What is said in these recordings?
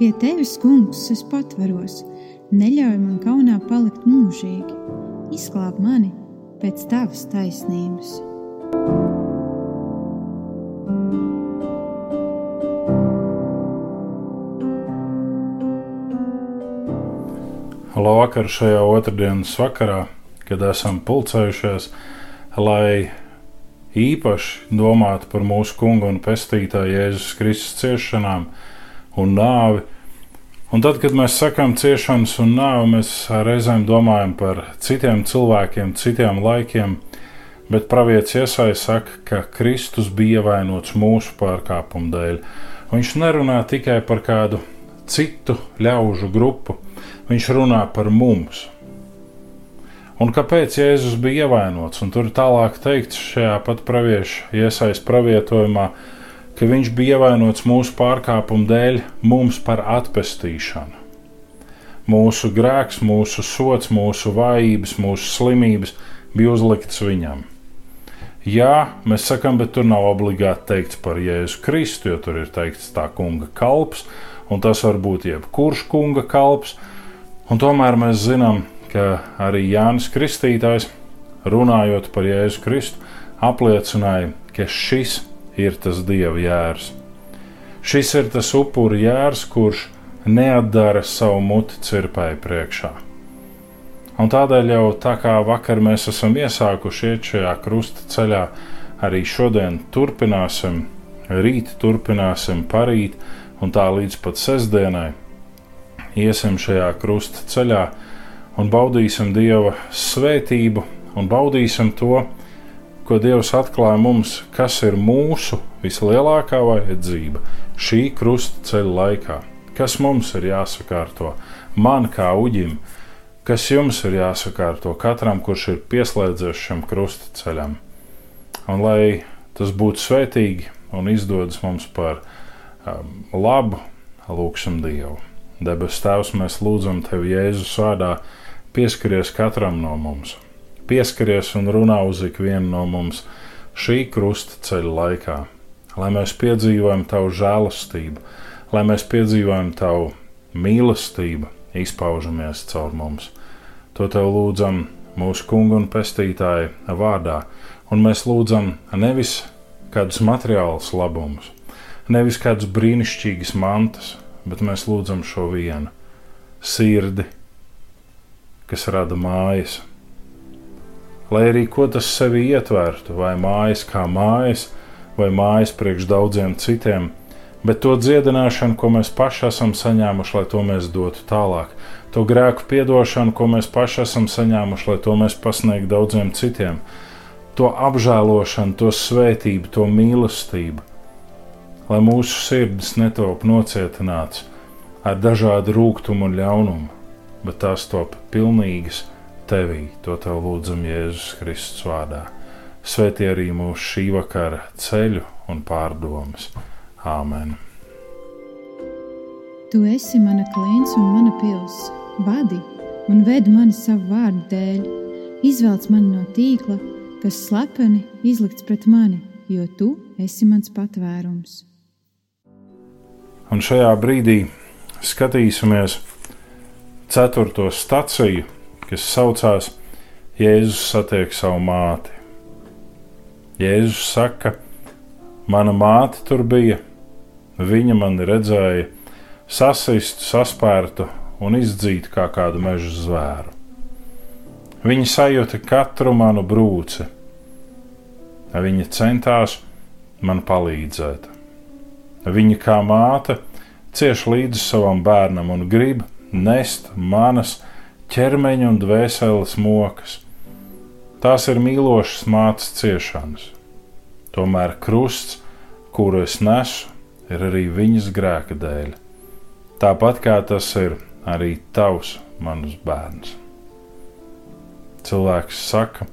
Pie tevis, kungs, es patveros, neļauj man kaunā palikt mūžīgi. Izglāb mani pēc tavas taisnības. Labvakar šajā otrdienas vakarā, kad esam pulcējušies, lai īpaši domātu par mūsu kungu un pestītāju Jēzus Kristus ciešanām un nāvi. Un tad, kad mēs sakām ciešanas un nāvi, mēs reizēm domājam par citiem cilvēkiem, citiem laikiem, bet pravietis iesai saka, ka Kristus bija ievainots mūsu pārkāpumu dēļ. Viņš nerunā tikai par kādu citu ļaužu grupu, viņš runā par mums. Un kāpēc Jēzus bija ievainots? Un tur tālāk teikts šajā pat pravieša iesaistas pravietojumā, ka viņš bija ievainots mūsu pārkāpumu dēļ, mums par atpestīšanu. Mūsu grēks, mūsu sots, mūsu vājības, mūsu slimības bija uzlikts viņam. Jā, mēs sakām, bet tur nav obligāti teikts par Jēzu Kristu, jo tur ir teikts tā kunga kalps, un tas var būt jebkurš kunga kalps. Un tomēr mēs zinām, ka arī Jānis Kristītājs, runājot par Jēzu Kristu, apliecināja, ka šis ir tas dieva jērs. Šis ir tas upuri jērs, kurš neatdara savu muti cirpai priekšā. Un tādēļ jau tā kā vakar mēs esam iesākuši iet šajā krusta ceļā, arī šodien turpināsim, rīt turpināsim, parīt un tā līdz pat sestdienai iesim šajā krusta ceļā un baudīsim Dieva svētību un baudīsim to, ko Dievs atklāja mums, kas ir mūsu vislielākā vajadzība šī krusta ceļa laikā. Kas mums ir jāsakārto, man kā uģim, kas jums ir jāsakārto katram, kurš ir pieslēdzies šim krusta ceļam. Un lai tas būtu svētīgi un izdodas mums par um, labu, lūgsim Dievu. Debes Tēvs, mēs lūdzam Tevi Jēzus vārdā, pieskaries katram no mums, pieskaries un runā uz ikvienu no mums šī krusta ceļa laikā, lai mēs piedzīvojam Tavu žēlastību, lai mēs piedzīvojam Tavu mīlestību, izpaužamies caur mums. To Tev lūdzam mūsu kungu un pestītāju vārdā, un mēs lūdzam nevis kādus materiālus labumus, nevis kādus brīnišķīgus mantas, bet mēs lūdzam šo vienu sirdi, kas rada mājas. Lai arī ko tas sevi ietvertu, vai mājas kā mājas, vai mājas priekš daudziem citiem, bet to dziedināšanu, ko mēs paši esam saņēmuši, lai to mēs dotu tālāk, to grēku piedošanu, ko mēs paši esam saņēmuši, lai to mēs pasniegtu daudziem citiem, to apžēlošanu, to svētību, to mīlestību, lai mūsu sirdis netop nocietināts ar dažādu rūkumu un ļaunumu, bet tās top pilnīgas tevī. To tev lūdzam Jēzus Kristus vārdā. Svētī arī mūsu šī vakara ceļu un pārdomas. Āmen! Tu esi mana klients un mana pils. Vadi un vedi mani savu vārdu dēļ. Izvelc mani no tīkla, kas slepeni izlikts pret mani, jo tu esi mans patvērums. Un šajā brīdī skatīsimies ceturto staciju, kas saucās Jēzus satiek savu māti. Jēzus saka, mana māte tur bija, viņa mani redzēja, sasistu, saspērtu un izdzītu kā kādu meža zvēru. Viņa sajūta katru manu brūci, viņa centās man palīdzēt. Viņa kā māte cieš līdzi savam bērnam un grib nest manas ķermeņa un dvēseles mokas. Tās ir mīlošas mātes ciešanas. Tomēr krusts, kuru es nesu, ir arī viņas grēka dēļ. Tāpat kā tas ir arī tavs manus bērns. Cilvēks saka,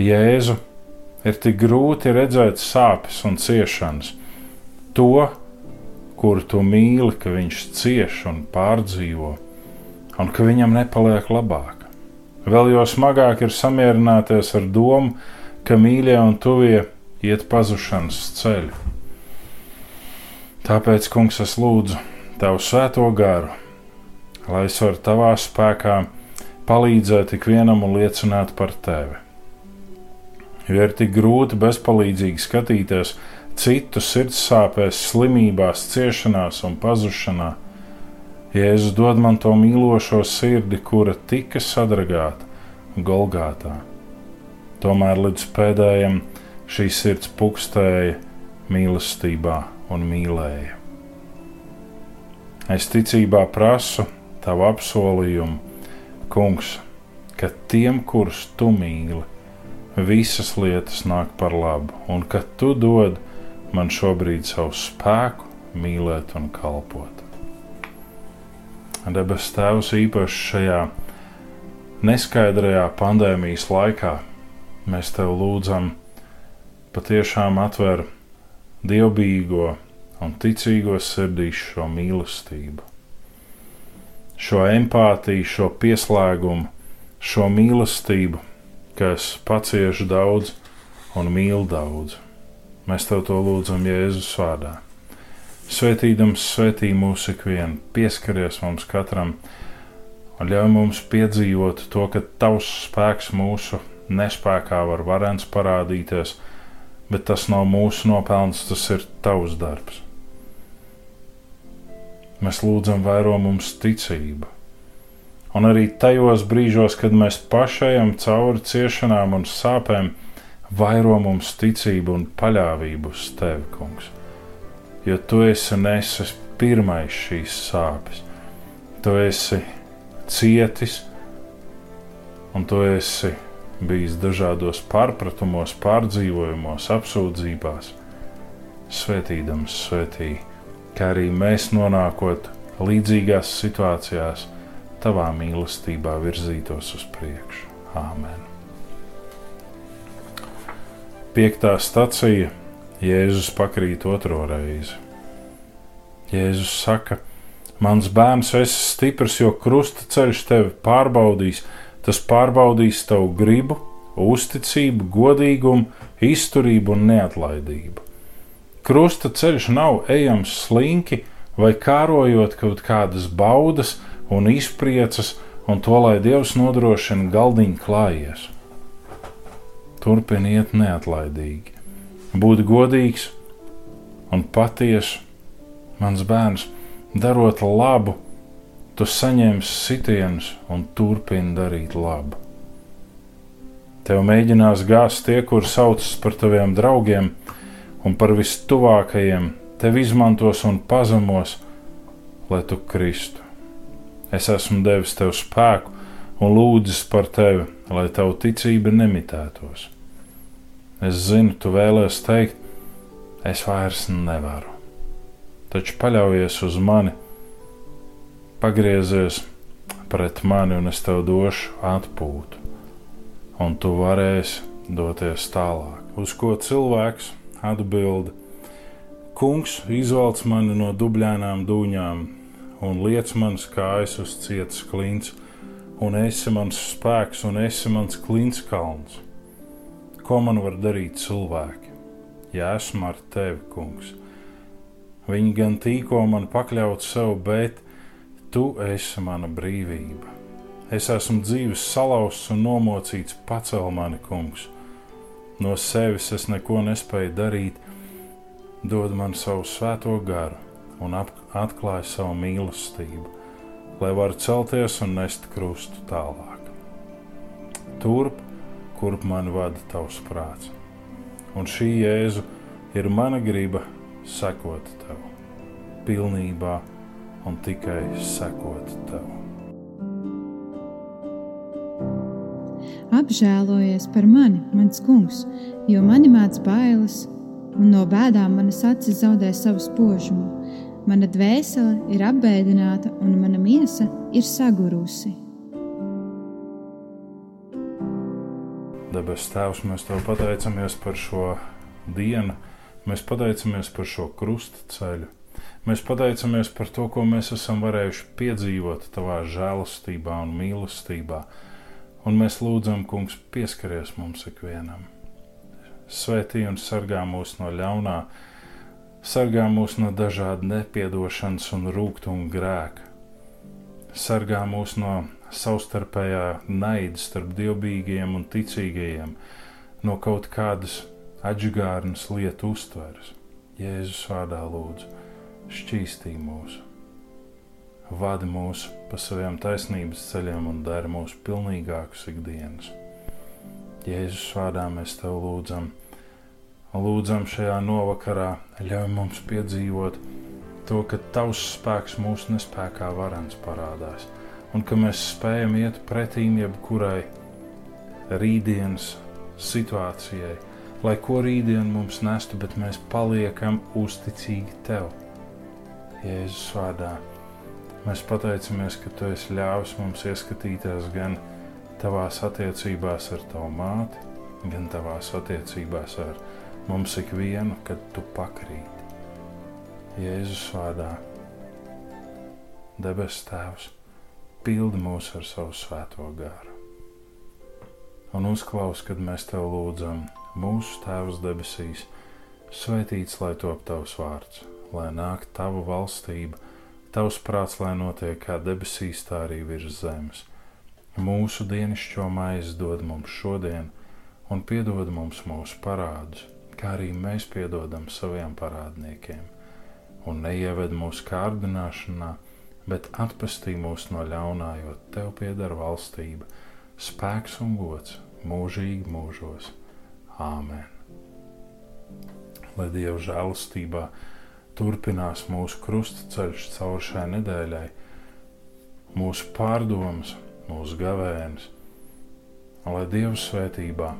Jēzu, ir tik grūti redzēt sāpes un ciešanas, to, kuru tu mīli, ka viņš cieš un pārdzīvo, un ka viņam nepaliek labāk. Vēl jau smagāk ir samierināties ar domu, ka mīļie un tuvie iet pazušanas ceļu. Tāpēc, kungs, es lūdzu, Tavu svēto garu, lai es varu Tavā spēkā palīdzēt ikvienam un liecināt par Tevi. Jo ir tik grūti bezpalīdzīgi skatīties citu sirds sāpēs, slimībās, ciešanās un pazušanā. Jēzus dod man to mīlošo sirdi, kura tika sadragāta Golgātā. Tomēr līdz pēdējiem šī sirds pukstēja mīlestībā un mīlēja. Es ticībā prasu tavu apsolījumu, Kungs, ka tiem, kurus tu mīli, visas lietas nāk par labu, un ka tu dod man šobrīd savu spēku mīlēt un kalpot. Debes Tēvs īpaši šajā neskaidrajā pandēmijas laikā mēs Tev lūdzam, patiešām atver dievbijīgo un ticīgo sirdīs šo mīlestību, šo empātiju, šo pieslēgumu, šo mīlestību, kas pacieš daudz un mīl daudz. Mēs tev to lūdzam Jēzus vārdā. Svētīdams, svētī mūsu ikvienu, pieskaries mums katram un ļauj mums piedzīvot to, ka tavs spēks mūsu nespējā var varens parādīties, bet tas nav mūsu nopelns, tas ir tavs darbs. Mēs lūdzam, vairo mums ticību. Un arī tajos brīžos, kad mēs paši ejam cauri ciešanām un sāpēm, vairo mums ticību un paļāvību uz tevi, Kungs. Jo tu esi nesis pirmais šīs sāpes, tu esi cietis un tu esi bijis dažādos pārpratumos, pārdzīvojumos, apsūdzībās, svētīdams svētī, kā arī mēs nonākot līdzīgās situācijās, tavā mīlestībā virzītos uz priekšu. Āmen! Piektā stacija Jēzus pakrīt otro reizi. Jēzus saka, Mans bērns, esi stiprs, jo krusta ceļš tevi pārbaudīs, Tas pārbaudīs tavu gribu, uzticību, godīgumu, izturību un neatlaidību. Krusta ceļš nav ejams slinki vai kārojot kaut kādas baudas un izpriecas, un to lai Dievs nodrošina galdiņu klājies. Turpiniet neatlaidīgi, būt godīgs un patiess, mans bērns, darot labu tu saņemsi sitienus un turpini darīt labu. Tev mēģinās gāzt tie, kur saucas par taviem draugiem un par vistuvākajiem, tevi izmantos un pazemos, lai tu kristu. Es esmu devis tev spēku un lūdzis par tevi, lai tavu ticība nemitētos. Es zinu, tu vēlēsies teikt, es vairs nevaru, taču paļaujies uz mani pagriezies pret mani, un es tev došu atpūtu, un tu varēsi doties tālāk. Uz ko cilvēks atbild: Kungs izvelc mani no dubļainām dūņām un liec manas kājas uz cietas klints, un esi mans spēks, un esi mans klints kalns. Ko man var darīt cilvēki, ja esmu ar tevi, kungs? Viņi gan tīko man pakļaut sev, bet Tu esi mana brīvība. Es esmu dzīves salauzts un nomocīts, pacel mani, kungs. No sevis es neko nespēju darīt, dod man savu svēto garu un atklāj savu mīlestību, lai varu celties un nest krustu tālāk. Turp, kurp man vada tavs prāts, un šī jēzu ir mana griba sekot tev pilnībā un tikai sekot tev. Apžēlojies par mani, mans kungs, jo mani māc bailes, un no bēdām manas acis zaudē savu spožumu. Mana dvēsele ir apbēdināta, un mana miesa ir sagurusi. Debes Tēvs, mēs Tev pateicamies par šo dienu, mēs pateicamies par šo krusta ceļu. Mēs pateicamies par to, ko mēs esam varējuši piedzīvot Tavā žēlastībā un mīlestībā, un mēs lūdzam, Kungs, pieskaries mums ikvienam. Svētī un sargā mūs no ļaunā, Sargā mūs no dažāda nepiedošanas un rūkuma grēka. Sargā mūs no savstarpējā naida starp dievbijīgiem un ticīgajiem, no kaut kādas atžgārnas lietu uztveres. Jēzus vārdā lūdzu, šķīstī mūsu, vadi mūs pa saviem taisnības ceļiem un dari mūs pilnīgākus ikdienas. Jēzus vārdā mēs tev lūdzam, lūdzam šajā novakarā, ļauj mums piedzīvot to, ka tavs spēks mūsu nespējā varens parādās, un ka mēs spējam iet pretīm jebkurai rītdienas situācijai, lai ko rītdien mums nestu, bet mēs paliekam uzticīgi tev. Jēzus vārdā mēs pateicamies, ka tu esi ļāvis mums ieskatīties gan tavās attiecībās ar tavu māti, gan tavās attiecībās ar mums ikvienu, kad tu pakrīti. Jēzus vārdā, debes Tēvs, pildi mūs ar savu svēto garu. Un uzklaus, kad mēs tev lūdzam, mūsu Tēvs debesīs, svētīts lai top tavs vārds, lai nāk tava valstība, tavs prāts, lai notiek kā debesīs, tā arī virs zemes. Mūsu dienascho maizi dod mums šodien, un piedod mums mūsu parādus, kā arī mēs piedodam saviem parādniekiem. Un neieved mūsu kārdināšanā, bet atpestī mūs no ļaunā, jo tev pieder valstība, spēks un gods mūžīgi mūžos. Āmen! Lai Dieva žēlastībā turpinās mūsu krustaceļš caur šai nedēļai, mūsu pārdomas, mūsu gavēnis, un lai Dieva svētībā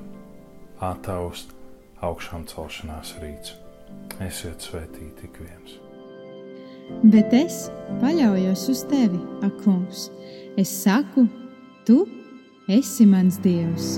attaust augšām celšanās rīts. Esiet svētīti ik viens! Bet es paļaujos uz tevi, ak, kungs. Es saku, tu esi mans dievs.